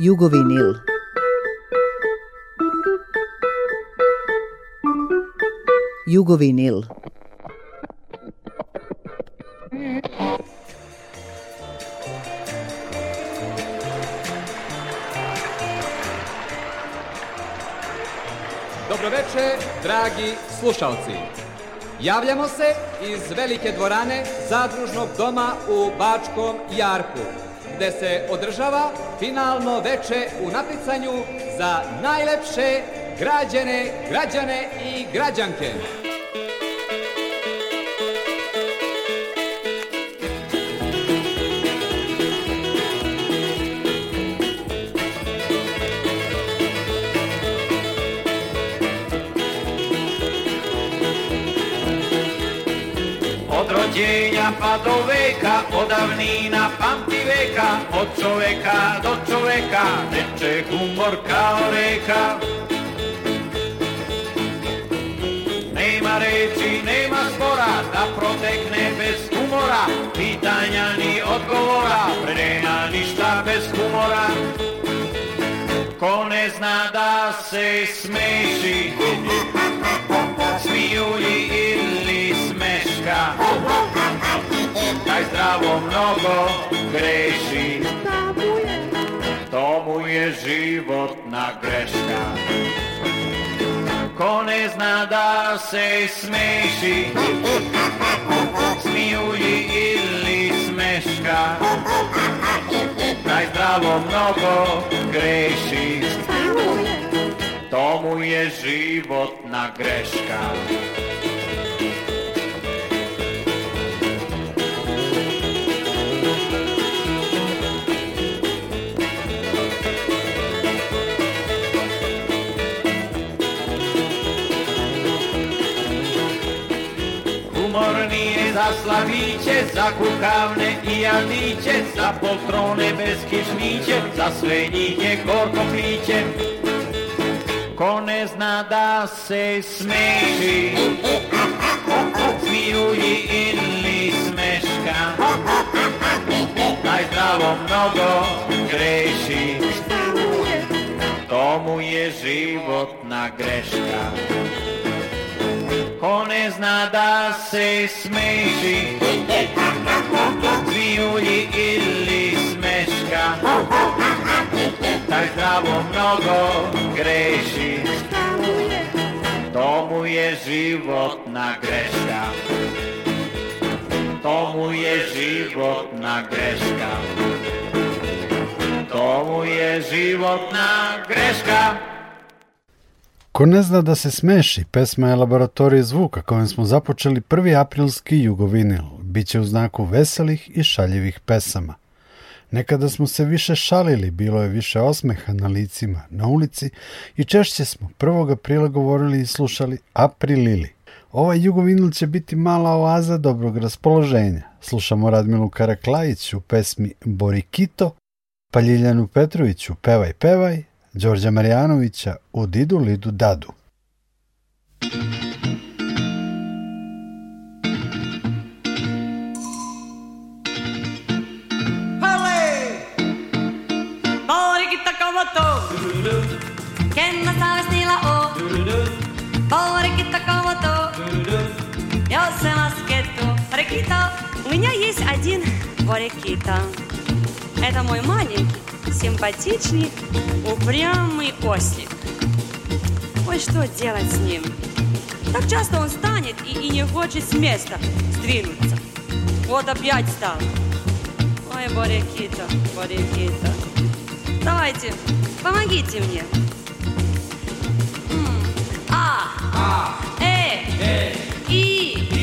Jugovinil. Jugovinil. Dobroveče, dragi slušalci. Javljamo se iz velike dvorane Zadružnog doma u Bačkom Jarku gde se održava finalno veče u napisanju za najlepše građane, građane i građanke. pa do veka, od pamti veka, od čoveka do čoveka, teče humor kao reka. Nema reći, nema spora, da protekne bez humora, pitanja ni odgovora, prema ništa bez humora. Ko ne zna da se smeši, taj zdravo mnogo greši To mu je životna greška Ko ne zna da se smeši Smijulji ili smeška Taj zdravo mnogo greši To mu je životna greška slavíče, za kukávne i jadíče, za poltrone bez kyšmíče, za sledíče korko klíče. Konec nadá se smeši, zmijují inli smeška. Aj zdravo mnogo greši, tomu je životná greška. Ko ne zna da se smeši Zvijulji ili smeška Taj zdravo mnogo greši To е животна грешка. greška To mu je životna greška To mu je životna Ko ne zna da se smeši, pesma je laboratorij zvuka kojim smo započeli prvi aprilski jugovinil. Biće u znaku veselih i šaljivih pesama. Nekada smo se više šalili, bilo je više osmeha na licima, na ulici i češće smo 1. aprila govorili i slušali Aprilili. Ovaj jugovinil će biti mala oaza dobrog raspoloženja. Slušamo Radmilu Karaklajić u pesmi Borikito, pa Petroviću Pevaj, pevaj Đorđa Marjanovića u Didu Lidu Dadu. Kenna saavestila oo. Порикита кого-то. Я самоскету. Рекита. У меня есть один порикита. Это мой маленький симпатичный, упрямый ослик. Ой, что делать с ним? Так часто он станет и, и не хочет с места сдвинуться. Вот опять стал. Ой, Борякита, Борякита. Давайте, помогите мне. А, А, Э, Э, И,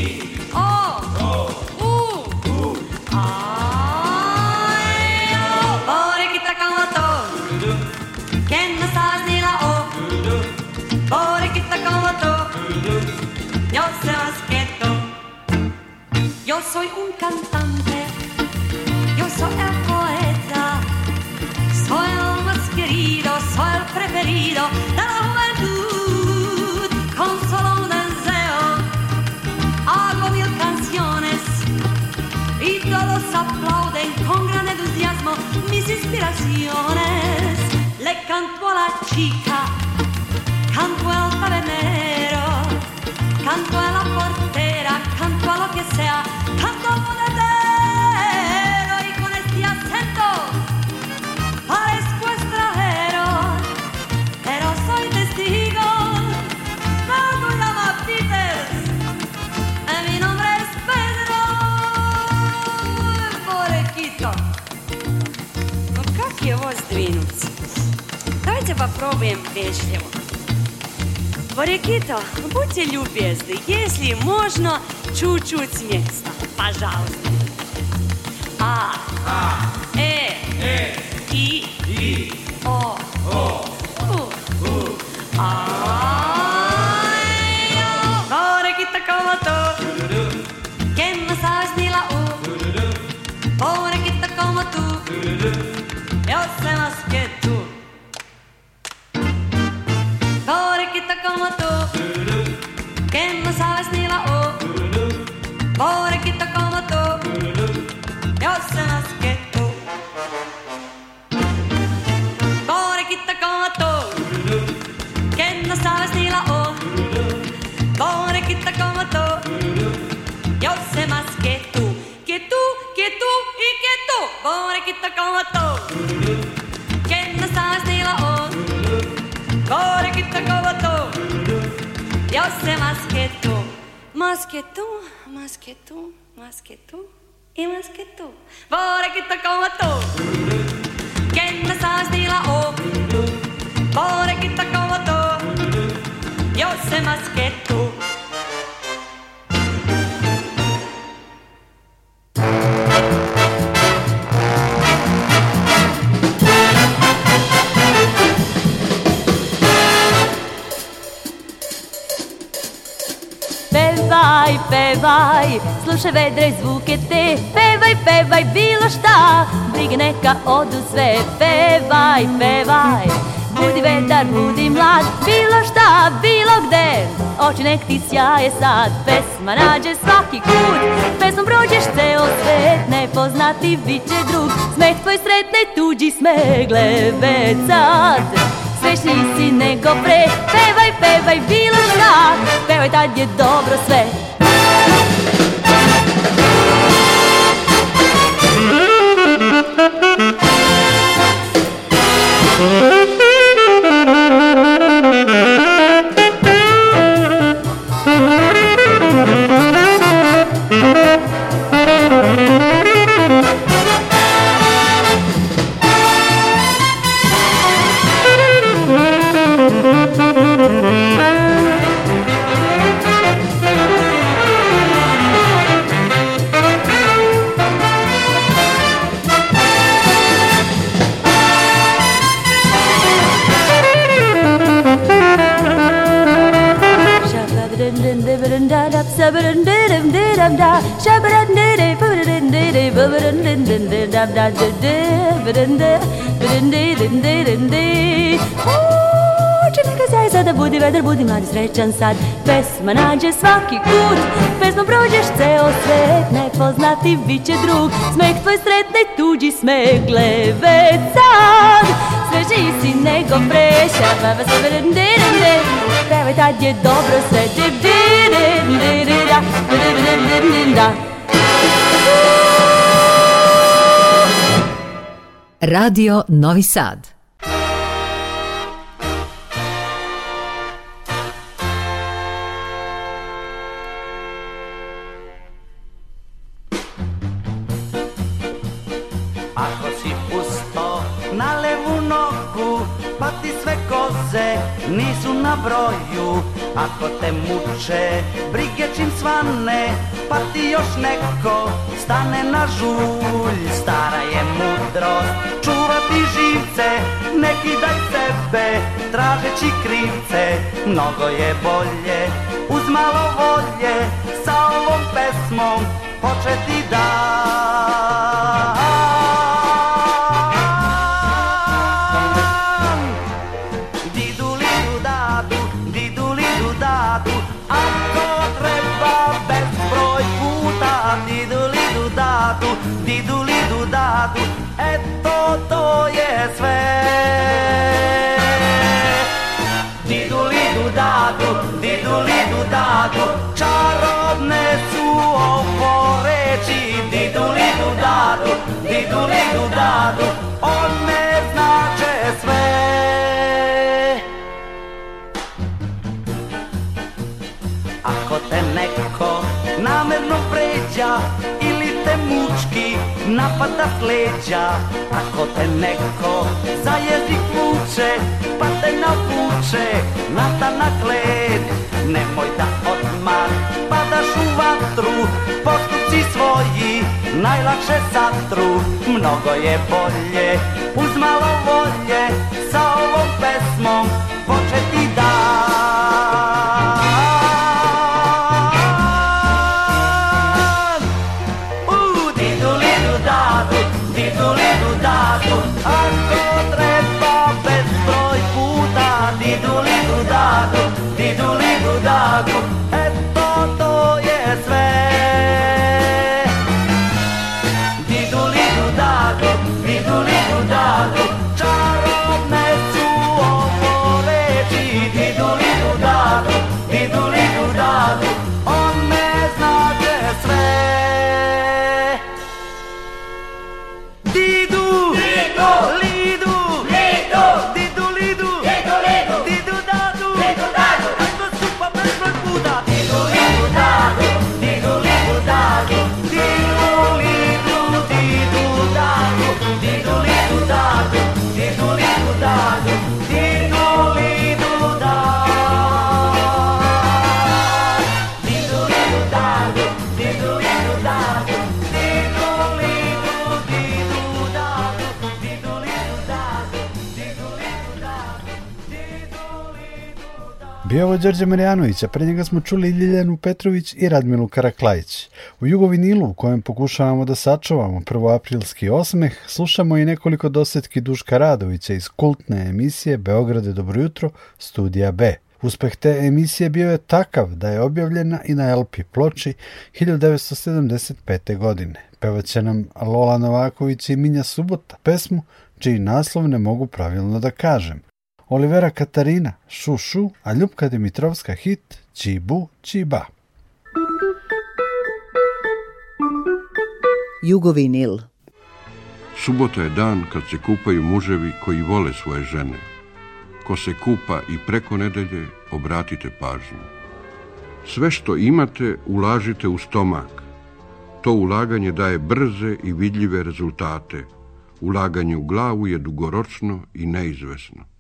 soy un cantante, yo soy el poeta, soy el más querido, soy el preferido de la juventud. Con solo un deseo hago mil canciones y todos aplauden con gran entusiasmo mis inspiraciones. Le canto a la chica, canto al tabernero, canto a la portera. lo que sea, tanto monedero y con este acento parezco extranjero, pero soy testigo, no me llama Peters, mi nombre es Pedro Borequito. Ну как его сдвинуть? Давайте попробуем вежливо. Варикита, будьте любезны, если можно, чуть-чуть с места, пожалуйста. А, а э, э, и, и, о, о, у, у, а. Eu sei como tu. más que tú y más que tú. Borequito como tú. ¿Quién me sabes de la O? Borequito como tú. Yo sé más que tú. pevaj Slušaj vedre zvuke te Pevaj, pevaj, bilo šta Brig neka odu sve Pevaj, pevaj Budi vetar, budi mlad Bilo šta, bilo gde Oči nek ti sjaje sad Pesma nađe svaki kut Pesmom prođeš ceo svet Nepoznati bit će drug Smeh tvoj sretne tuđi smegle, Glebe sad srećniji si nego pre Pevaj, pevaj, bilo šta Pevaj, tad je dobro sve kadar budi mlad i srećan sad Pesma nađe svaki kut Pesmom prođeš ceo svet Nepoznati bit će drug Smeh tvoj sretne tuđi smeh Gleve sad Sveži si nego preša Baba se de de de Pevaj tad je dobro sve de ne de ne ne da De da Radio Novi Sad neko stane na žulj Stara je mudrost čuvati živce Neki daj sebe tražeći krivce Mnogo je bolje uz malo volje Sa ovom pesmom početi dan on ne znače sve Ako te neko namjerno pređa ili te mučki napada s leđa Ako te neko za jezik vuče pa te navuče na ta led Nemoj da odmah padaš u vatru svoji najlakše satru, mnogo je bolje Uz malo volje sa ovom pesmom početi da Bio ovo Đorđe pre njega smo čuli Ljiljanu Petrović i Radmilu Karaklajić. U Jugovinilu, u kojem pokušavamo da sačuvamo aprilski osmeh, slušamo i nekoliko dosetki Duška Radovića iz kultne emisije Beograde dobro jutro, studija B. Uspeh te emisije bio je takav da je objavljena i na LP ploči 1975. godine. Pevaće nam Lola Novaković i Minja Subota pesmu čiji naslov ne mogu pravilno da kažem, Olivera Katarina, sušu a Ljubka Dimitrovska hit Čibu Čiba. Jugovinil Subota je dan kad se kupaju muževi koji vole svoje žene. Ko se kupa i preko nedelje, obratite pažnju. Sve što imate, ulažite u stomak. To ulaganje daje brze i vidljive rezultate. Ulaganje u glavu je dugoročno i neizvesno.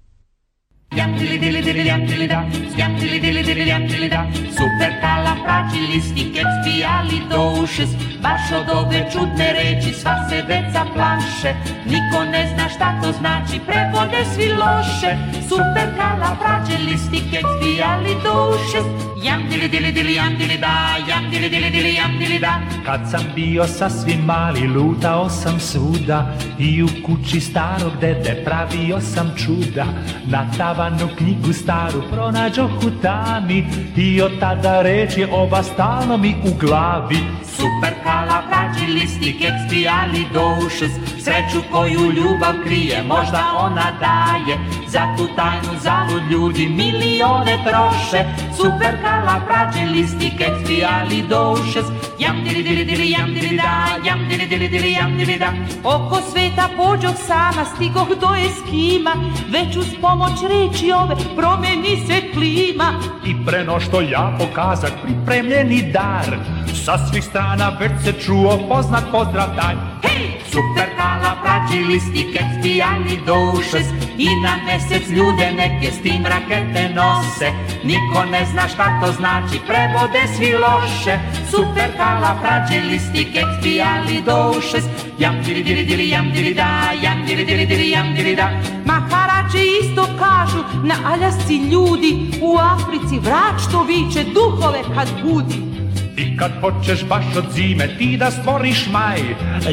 Super kalapračilisti, kec pijali do ušes Baš od ove čudne reči sva se deca plaše Niko ne zna šta to znači, prevode svi loše Super kalapračilisti, kec pijali do ušes Jam dili dili dili jam dili da, jam dili dili dili jam dili da. Kad sam bio sasvim mali, lutao sam svuda i u kući starog dede pravio sam čuda. Na tavanu knjigu staru pronađo hutani i od tada reč je oba stalno mi u glavi. Super kalabra listi, keksti, do ušes Sreću koju ljubav krije, možda ona daje Za tu tajnu zavod ljudi milione troše Super kala prađi listi, keksti, ali ušes Jam diri diri diri, jam diri da, jam diri diri diri, jam diri da Oko sveta pođog sama, stigoh do Eskima Već uz pomoć reči ove promeni se klima I preno što ja pokazak, pripremljeni dar Sa svih strana već se čuo poznat pozdrav Hej! Super kala, braći, listi, kecki, ali I na mjesec ljude neke s tim rakete nose Niko ne zna šta to znači, prebode svi loše Super kala, braći, listi, ti ali Jam, diri, diri, diri, jam, diri, da Jam, diri, diri, diri, jam, diri, da Maharači isto kažu na Aljasci ljudi U Africi vrać to viče duhove kad budi Ti kad hočeš baš od zime ti da stvoriš maj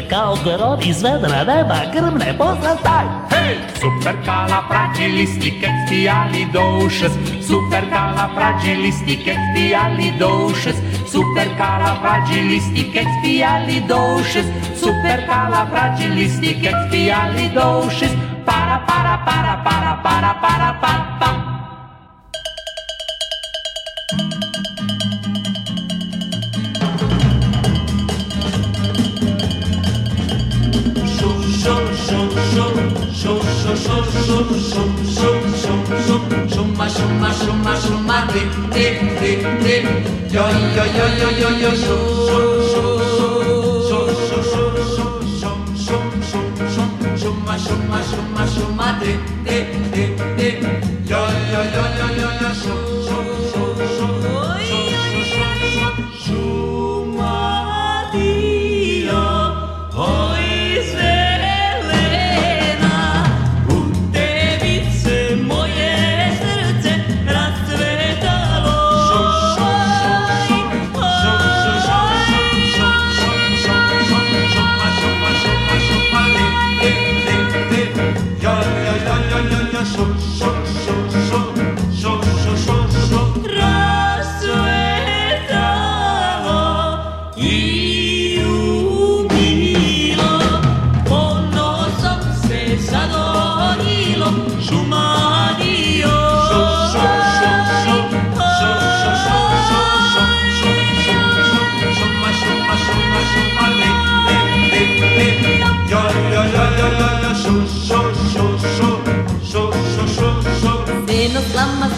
Kao grob iz vedra neba grmne poznat taj Hej! Super kala prađe listi kec ti ali do ušes Super kala prađe listi kec ti ali do ušes Super kala prađe listi kec ti ali do ušes Super kala prađe listi kec ti ali do ušes Para para para para para para para para para para dip, dip, dip, dip. Yo, yo, yo, yo, yo, yo, shum, shum, shum, shum, shum, shum, shum, shum, shum, shum, shum, shumma, shumma, shumma, shumma, dip, dip, dip, dip. Yo, yo, yo, yo, yo, yo, shum.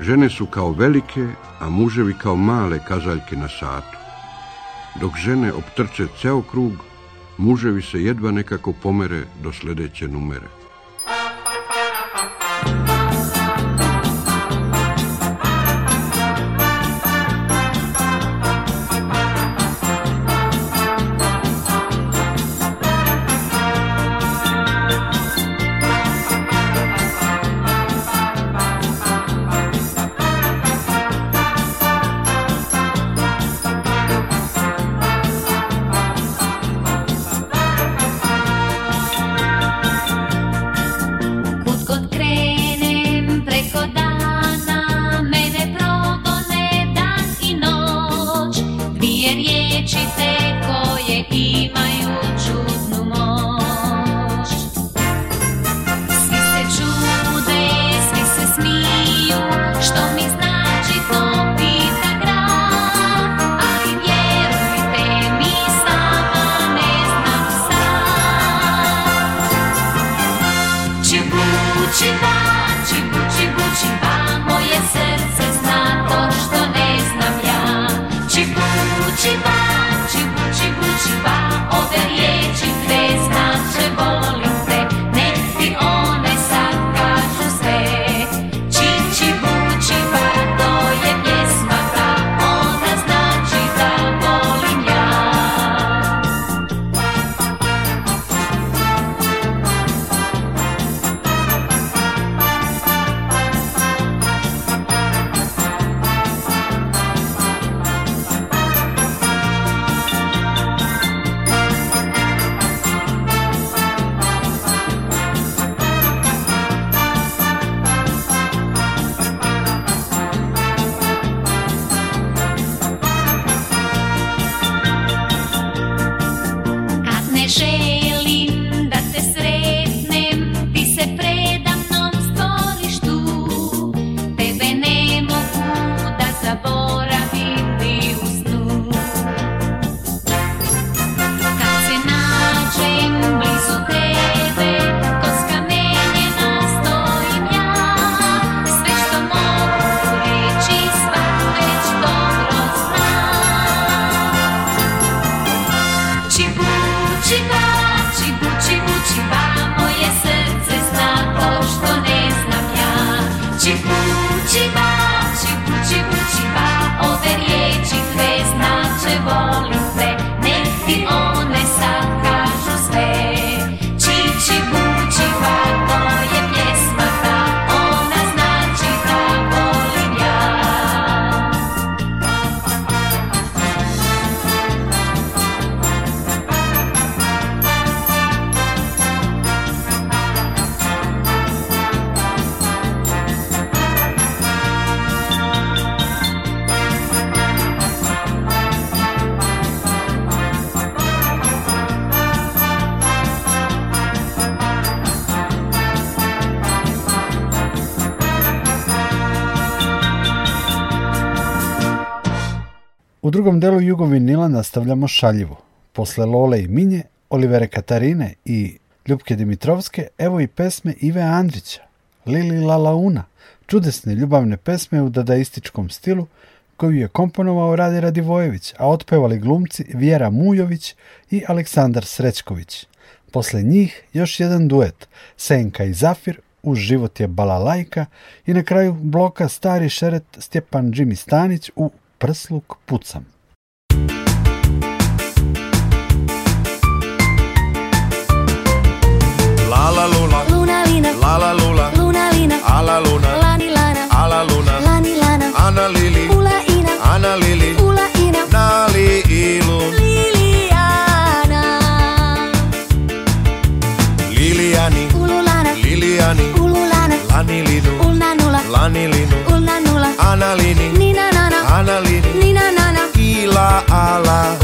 Žene su kao velike, a muževi kao male kazaljke na satu. Dok žene optrče ceo krug, muževi se jedva nekako pomere do sljedeće numere. drugom delu Jugovinila nastavljamo šaljivo. Posle Lole i Minje, Olivere Katarine i Ljubke Dimitrovske, evo i pesme Ive Andrića, Lili Lalauna, Launa, čudesne ljubavne pesme u dadaističkom stilu koju je komponovao Radi Radivojević, a otpevali glumci Vjera Mujović i Aleksandar Srećković. Posle njih još jedan duet, Senka i Zafir, U život je balalajka i na kraju bloka stari šeret Stjepan Džimi Stanić u prsluk pucem. Lala luna, luna lani lana, luna, lani lana, ana lili, ula ina, Nina Nana Ila Ala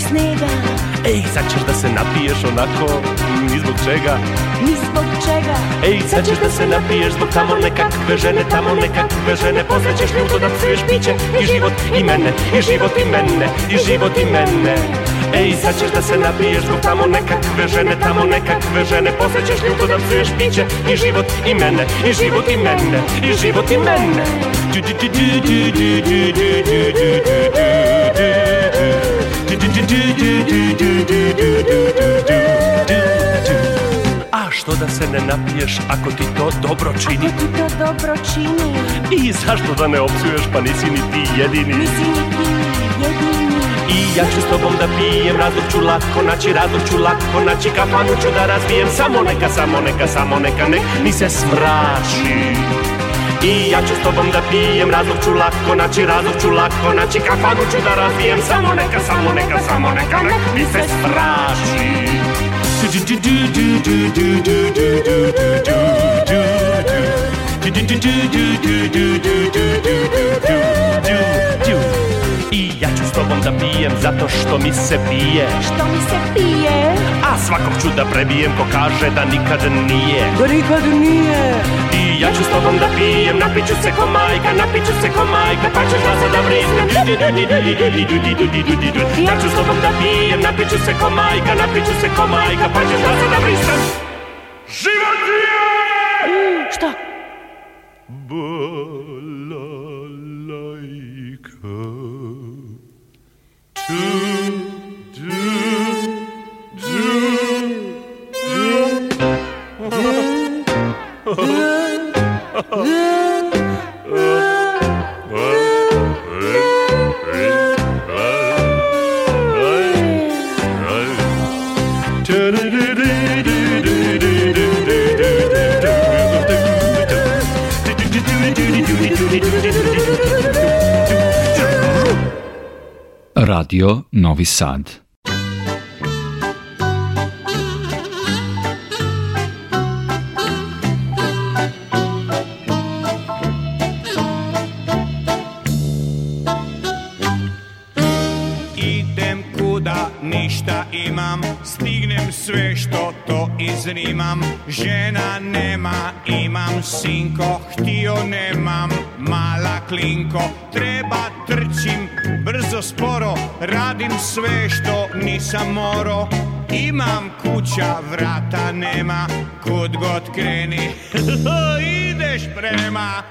zbog Ej, sad da se napiješ onako, ni zbog čega Ni zbog čega Ej, sad ćeš da se napiješ zbog tamo nekakve žene Tamo nekakve žene, posle ćeš ljuto da psuješ piće I život i mene, i život i mene, i život i mene Ej, sad ćeš da se napiješ zbog tamo nekakve žene Tamo nekakve žene, posle ćeš ljuto da psuješ piće I život i mene, i život i mene, i život i mene a što da se ne napiješ ako ti to dobro čini? ti to dobro čini. I zašto da ne opsuješ pa nisi ni ti jedini? I ja ću s tobom da pijem, razlog ću lako naći, razlog ću lako naći, kafanu ću da razbijem, samo neka, samo neka, samo neka, nek mi se smraši. I ja često bom da pijem razlog čulak konači, razlog čulak konači Kafanu ću da razbijem, samo neka, samo neka, samo neka, nek mi se straši do do do do do do do do do do do do do do do I ja ću s tobom da pijem zato što mi se pije Što mi se pije? A svakog ću da prebijem ko kaže da nikad nije Da nikad nije I ja ću s tobom da pijem, napiću se ko majka, napiću se ko majka Pa ćeš da se da vrisnem Ja ću s tobom da pijem, napiću se ko majka, napiću se ko majka Pa ćeš da se da vrisnem Život je! Šta? Bo... Radio Novi Sad. Idem kuda ništa imam, stignem sve što to iznimam, žena nema, imam sinko, sve što nisam moro Imam kuća, vrata nema Kud god kreni Ideš prema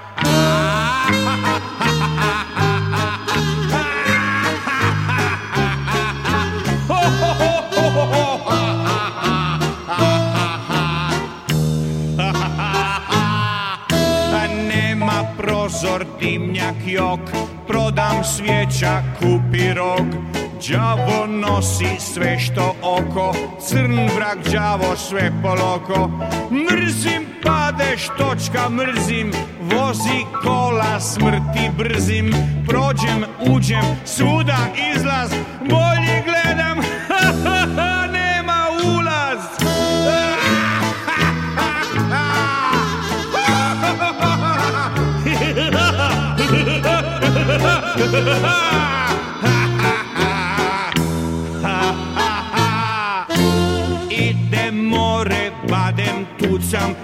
sve poloko Mrzim padeš točka, mrzim Vozi kola smrti brzim Prođem, uđem, svuda izlaz Bolje gledam, nema ulaz Ha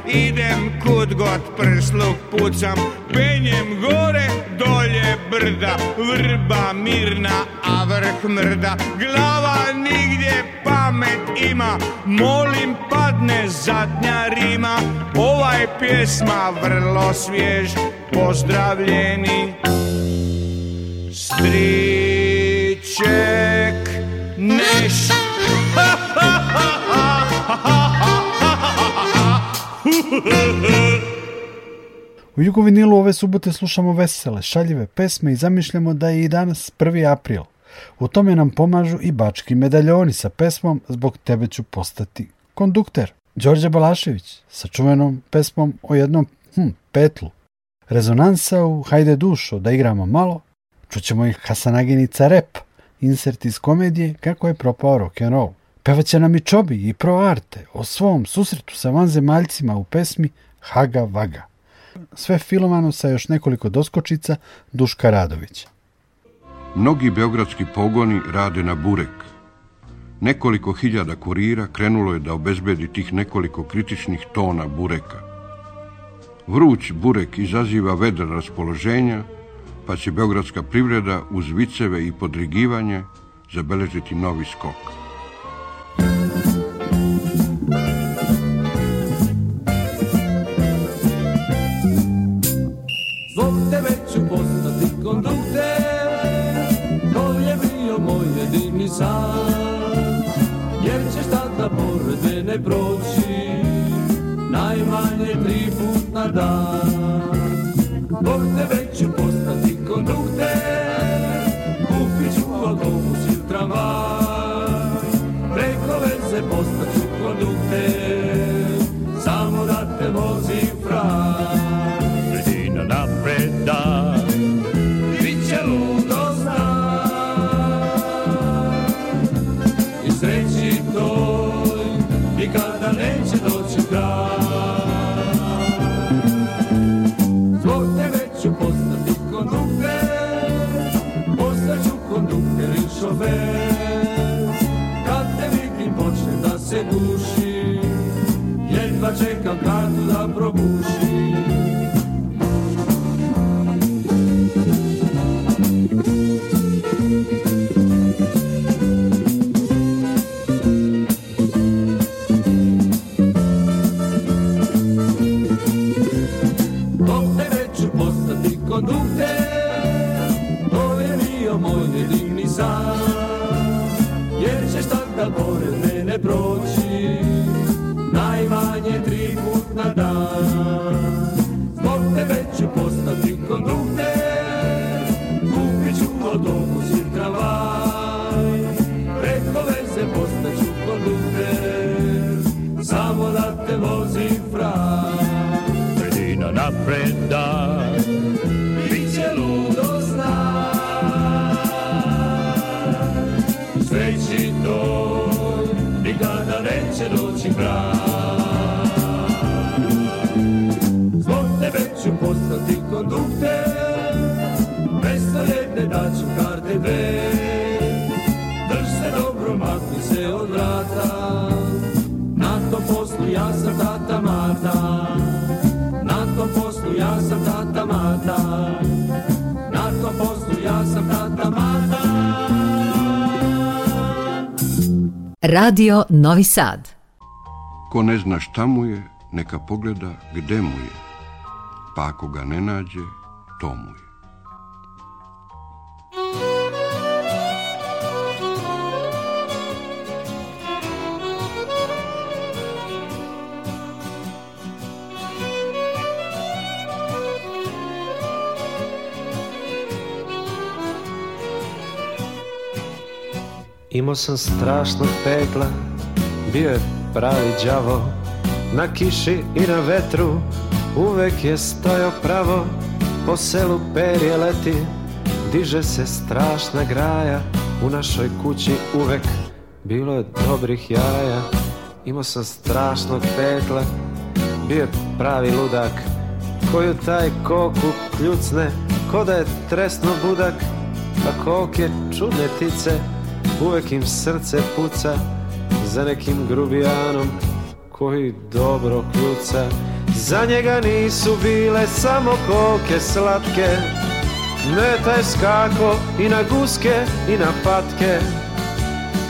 idem kud god prsluk pucam Penjem gore, dolje brda Vrba mirna, a vrh mrda Glava nigdje pamet ima Molim padne zadnja rima Ova je pjesma vrlo svjež Pozdravljeni Striček Neš Ha ha ha u Jugovinilu ove subote slušamo vesele, šaljive pesme i zamišljamo da je i danas 1. april. U tome nam pomažu i bački medaljoni sa pesmom Zbog tebe ću postati kondukter. Đorđe Balašević sa čuvenom pesmom o jednom hm, petlu. Rezonansa u Hajde dušo da igramo malo, čućemo i Hasanaginica rep, insert iz komedije kako je propao rock'n'roll. Pevac nam i Čobi i pro arte o svom susretu sa vanzemaljcima u pesmi Haga Vaga. Sve filovano sa još nekoliko doskočica Duška Radovića. Mnogi beogradski pogoni rade na burek. Nekoliko hiljada kurira krenulo je da obezbedi tih nekoliko kritičnih tona bureka. Vruć burek izaziva vedra raspoloženja, pa će beogradska privreda uz viceve i podrigivanje zabeležiti novi skok. sad Jer ćeš ne pored mene proći Najmanje tri put na dan Zbog tebe ću postati kondukte Kupit ću autobus ili tramvaj Preko veze ću kondukte Samo da te vozim fraj Sredina napreda vez Kad te vidim počne da se gušim Jedva čekam kartu da probušim moj nedivni san Jer ćeš tak da pored mene proći ti kondukte, Mesto jedne daću karte B Drž se dobro, makni se od vrata Na tom poslu ja sam tata mata Na tom poslu ja sam tata mata Na tom poslu ja sam tata mata Radio Novi Sad Ko ne zna šta mu je, neka pogleda gde mu je pa ako ga ne nađe, to mu je. Imao sam strašnog pegla, bio je pravi đavo, na kiši i na vetru, Uvek je stojo pravo, po selu perje leti Diže se strašna graja, u našoj kući uvek Bilo je dobrih jaja, imao sam strašnog petla Bio je pravi ludak, koju taj koku kljucne Ko da je tresno budak, a kolke čudne tice Uvek im srce puca, za nekim grubijanom koji dobro kljuca za njega nisu bile samo koke slatke Meta je skako i na guske i na patke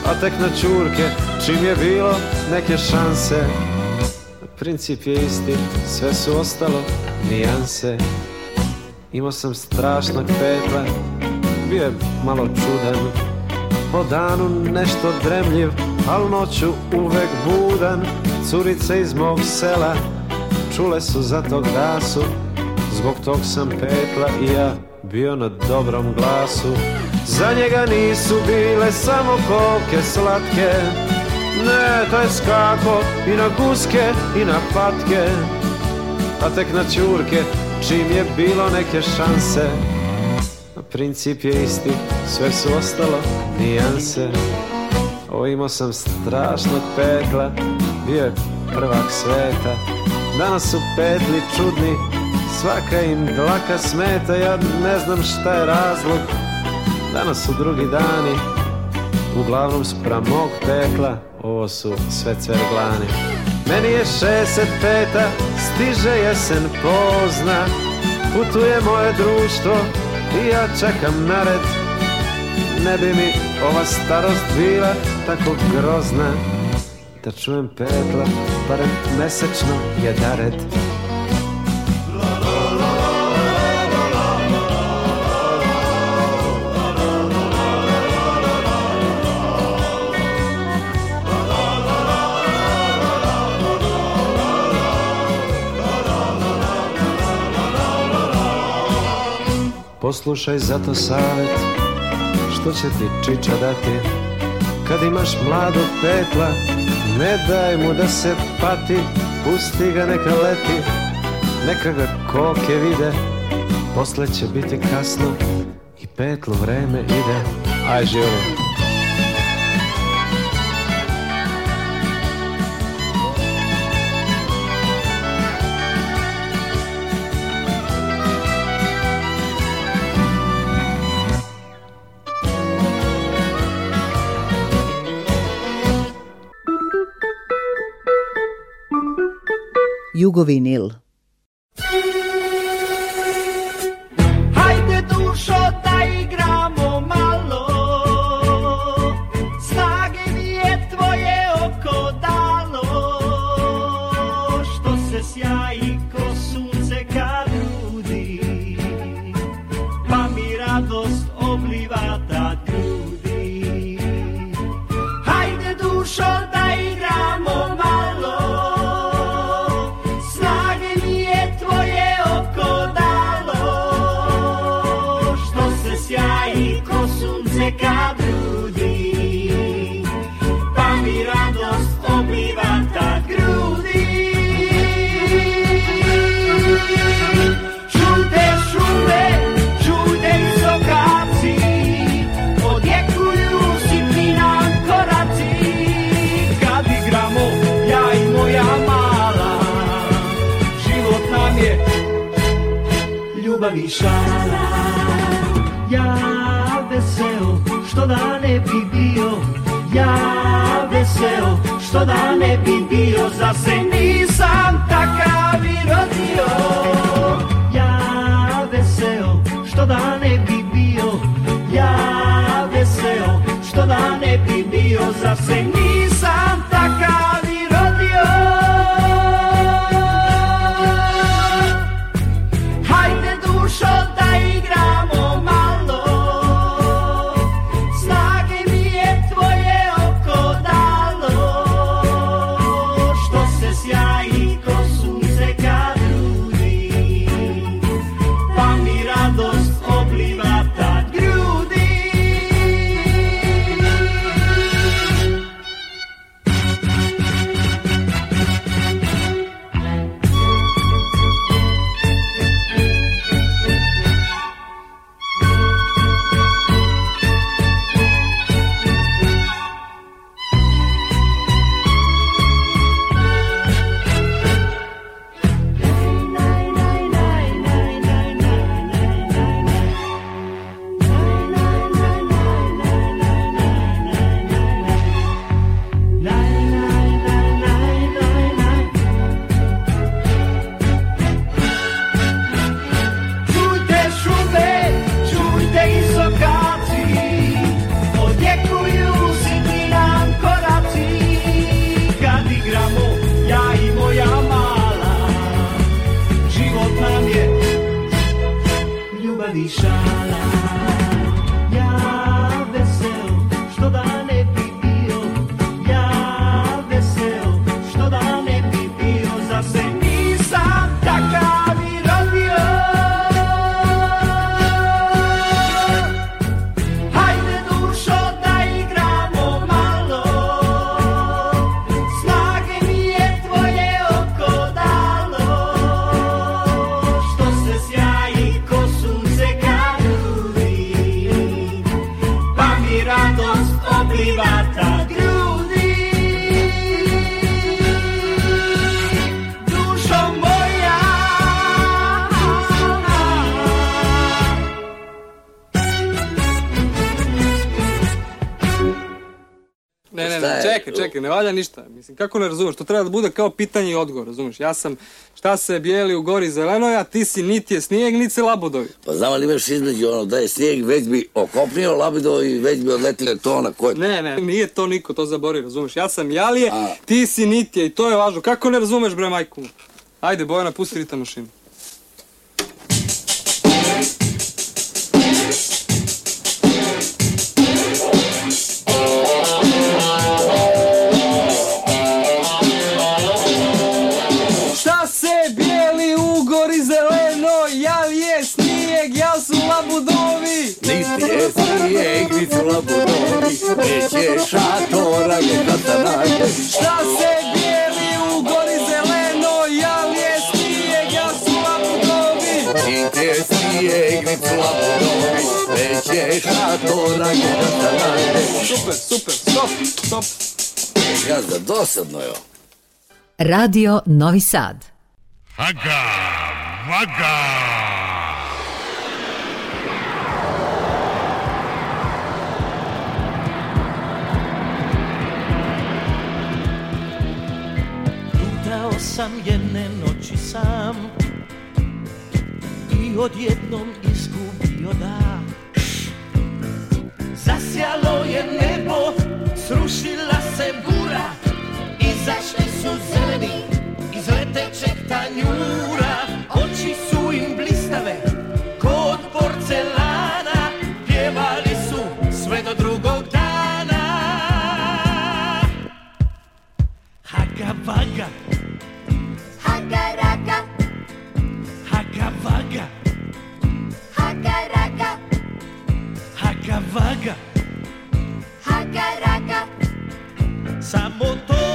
A tek na čurke čim je bilo neke šanse Princip je isti, sve su ostalo nijanse Imao sam strašnog petla, bio je malo čudan Po danu nešto dremljiv, al noću uvek budan Curice iz mog sela Čule su za to glasu Zbog tog sam petla i ja bio na dobrom glasu Za njega nisu bile samo kolke slatke Ne, to je skako i na guske i na patke A tek na čurke čim je bilo neke šanse Na princip je isti, sve su ostalo nijanse O imao sam strašnog pekla, bio je prvak sveta Danas su petli čudni, svaka im dlaka smeta, ja ne znam šta je razlog. Danas su drugi dani, uglavnom spram mog pekla, ovo su sve cverglani. Meni je 65 peta, stiže jesen pozna, putuje moje društvo i ja čekam nared. Ne bi mi ova starost bila tako grozna, da čujem petla barem mesečno je daret. Poslušaj zato savjet što će ti čiča dati Kad imaš mladog petla ne daj mu da se pati, pusti ga neka leti Neka ga koke vide, posle će biti kasno I petlo vreme ide Aj živim Hugo vinil miriša Ja veseo što da ne bi bio Ja veseo što da ne bi bio Za se nisam ne valja ništa. Mislim, kako ne razumeš, To treba da bude kao pitanje i odgovor, razumiješ? Ja sam šta se bijeli u gori zelenoj, a ti si niti je snijeg, niti se labodovi. Pa znam li imaš između ono da je snijeg, već bi okopnio i već bi odletile to na koje... Ne, ne, nije to niko, to zabori, razumeš, Ja sam Jalije, ti si niti je i to je važno. Kako ne razumeš bre majku? Ajde Bojana, pusti ritam mašinu. budori Neće šatora nekata nađe Šta se bijeli u gori zeleno Jal je snijeg, ja su labudovi Čit je snijeg, vi su labudovi Neće šatora nekata nađe Super, super, stop, stop Ja za dosadno jo Radio Novi Sad Haga, vaga sam jedne noći sam I odjednom izgubio da Zasjalo je nebo, srušila se bura Izašli su zeleni iz letećeg tanjura Oči su im blistave, kod porcelana Pjevali su sve do drugog dana Haga vaga がはからかさもと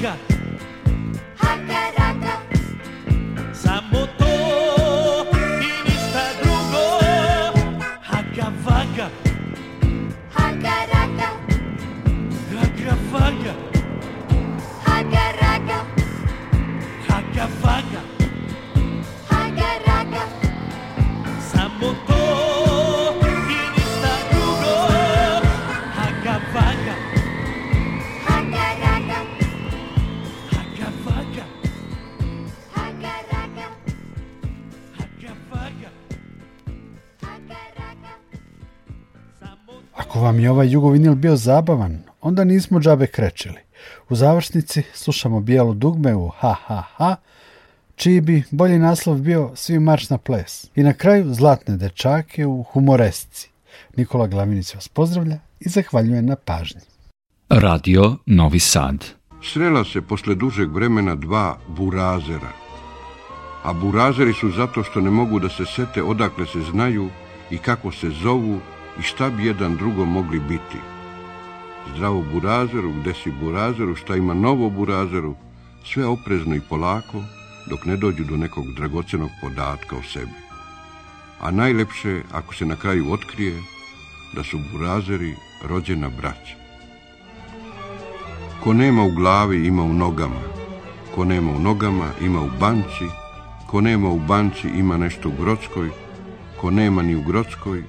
chega. mi je ovaj jugovinil bio zabavan, onda nismo džabe krećili. U završnici slušamo bijelu dugme u ha ha ha, čiji bi bolji naslov bio Svi marš na ples. I na kraju Zlatne dečake u humoresci. Nikola Glavinić vas pozdravlja i zahvaljuje na pažnji. Radio Novi Sad Srela se posle dužeg vremena dva burazera. A burazeri su zato što ne mogu da se sete odakle se znaju i kako se zovu i šta bi jedan drugo mogli biti. Zdravo burazeru, gde si burazeru, šta ima novo burazeru, sve oprezno i polako, dok ne dođu do nekog dragocenog podatka o sebi. A najlepše, ako se na kraju otkrije, da su burazeri rođena braća. Ko nema u glavi, ima u nogama. Ko nema u nogama, ima u banci. Ko nema u banci, ima nešto u Grockoj. Ko nema ni u Grockoj,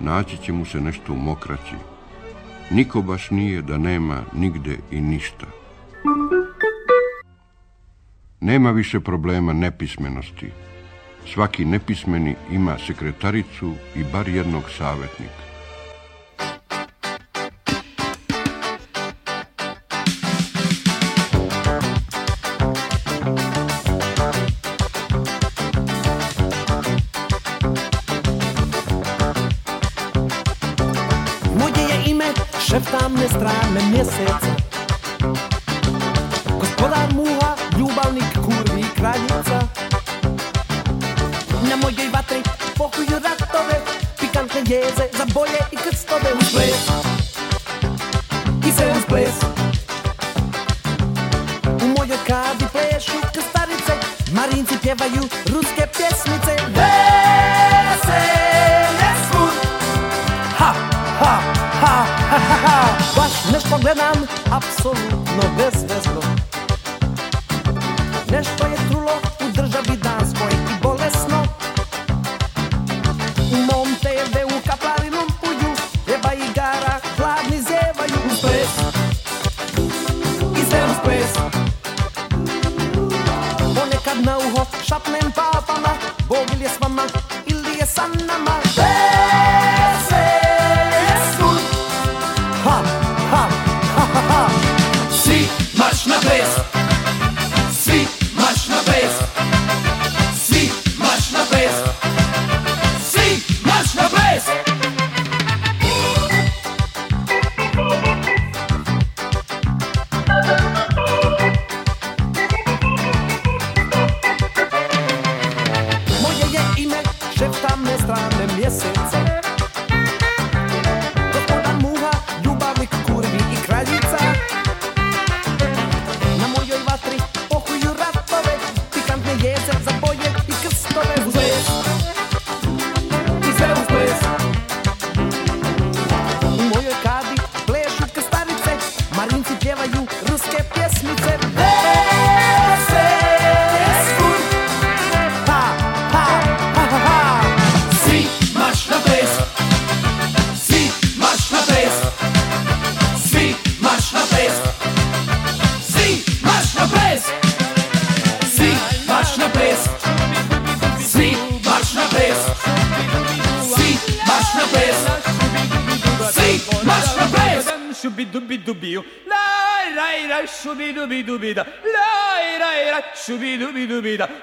naći će mu se nešto u mokraći. Niko baš nije da nema nigde i ništa. Nema više problema nepismenosti. Svaki nepismeni ima sekretaricu i bar jednog savjetnika.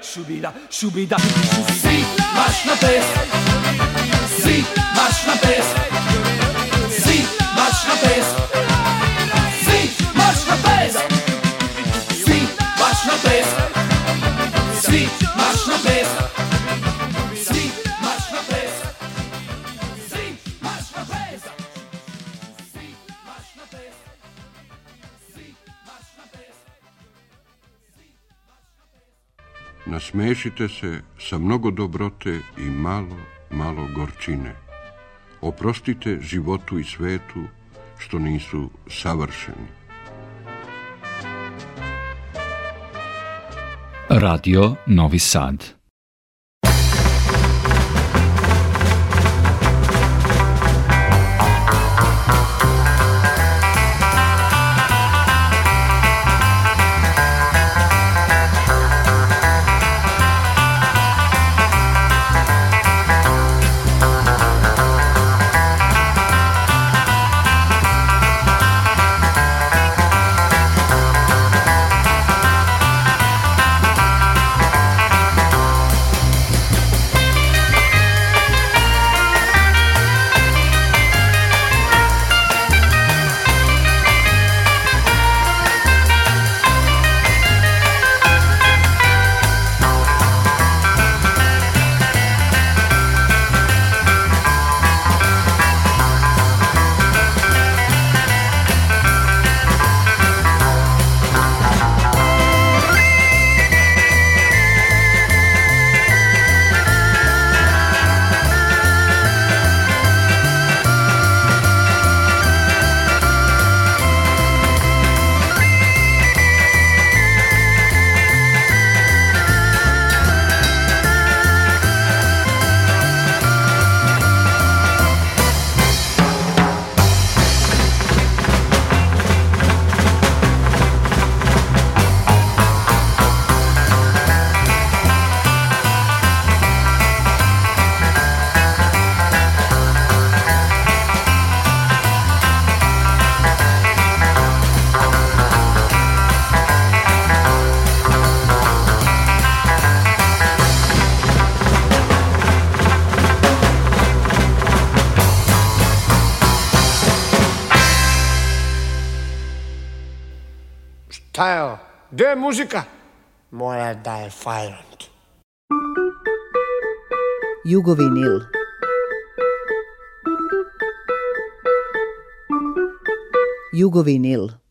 subida, subida, subida. subida. Nasmešite se sa mnogo dobrote i malo, malo gorčine. Oprostite životu i svetu što nisu savršeni. Radio Novi Sad defiant. Jugovinil Jugovinil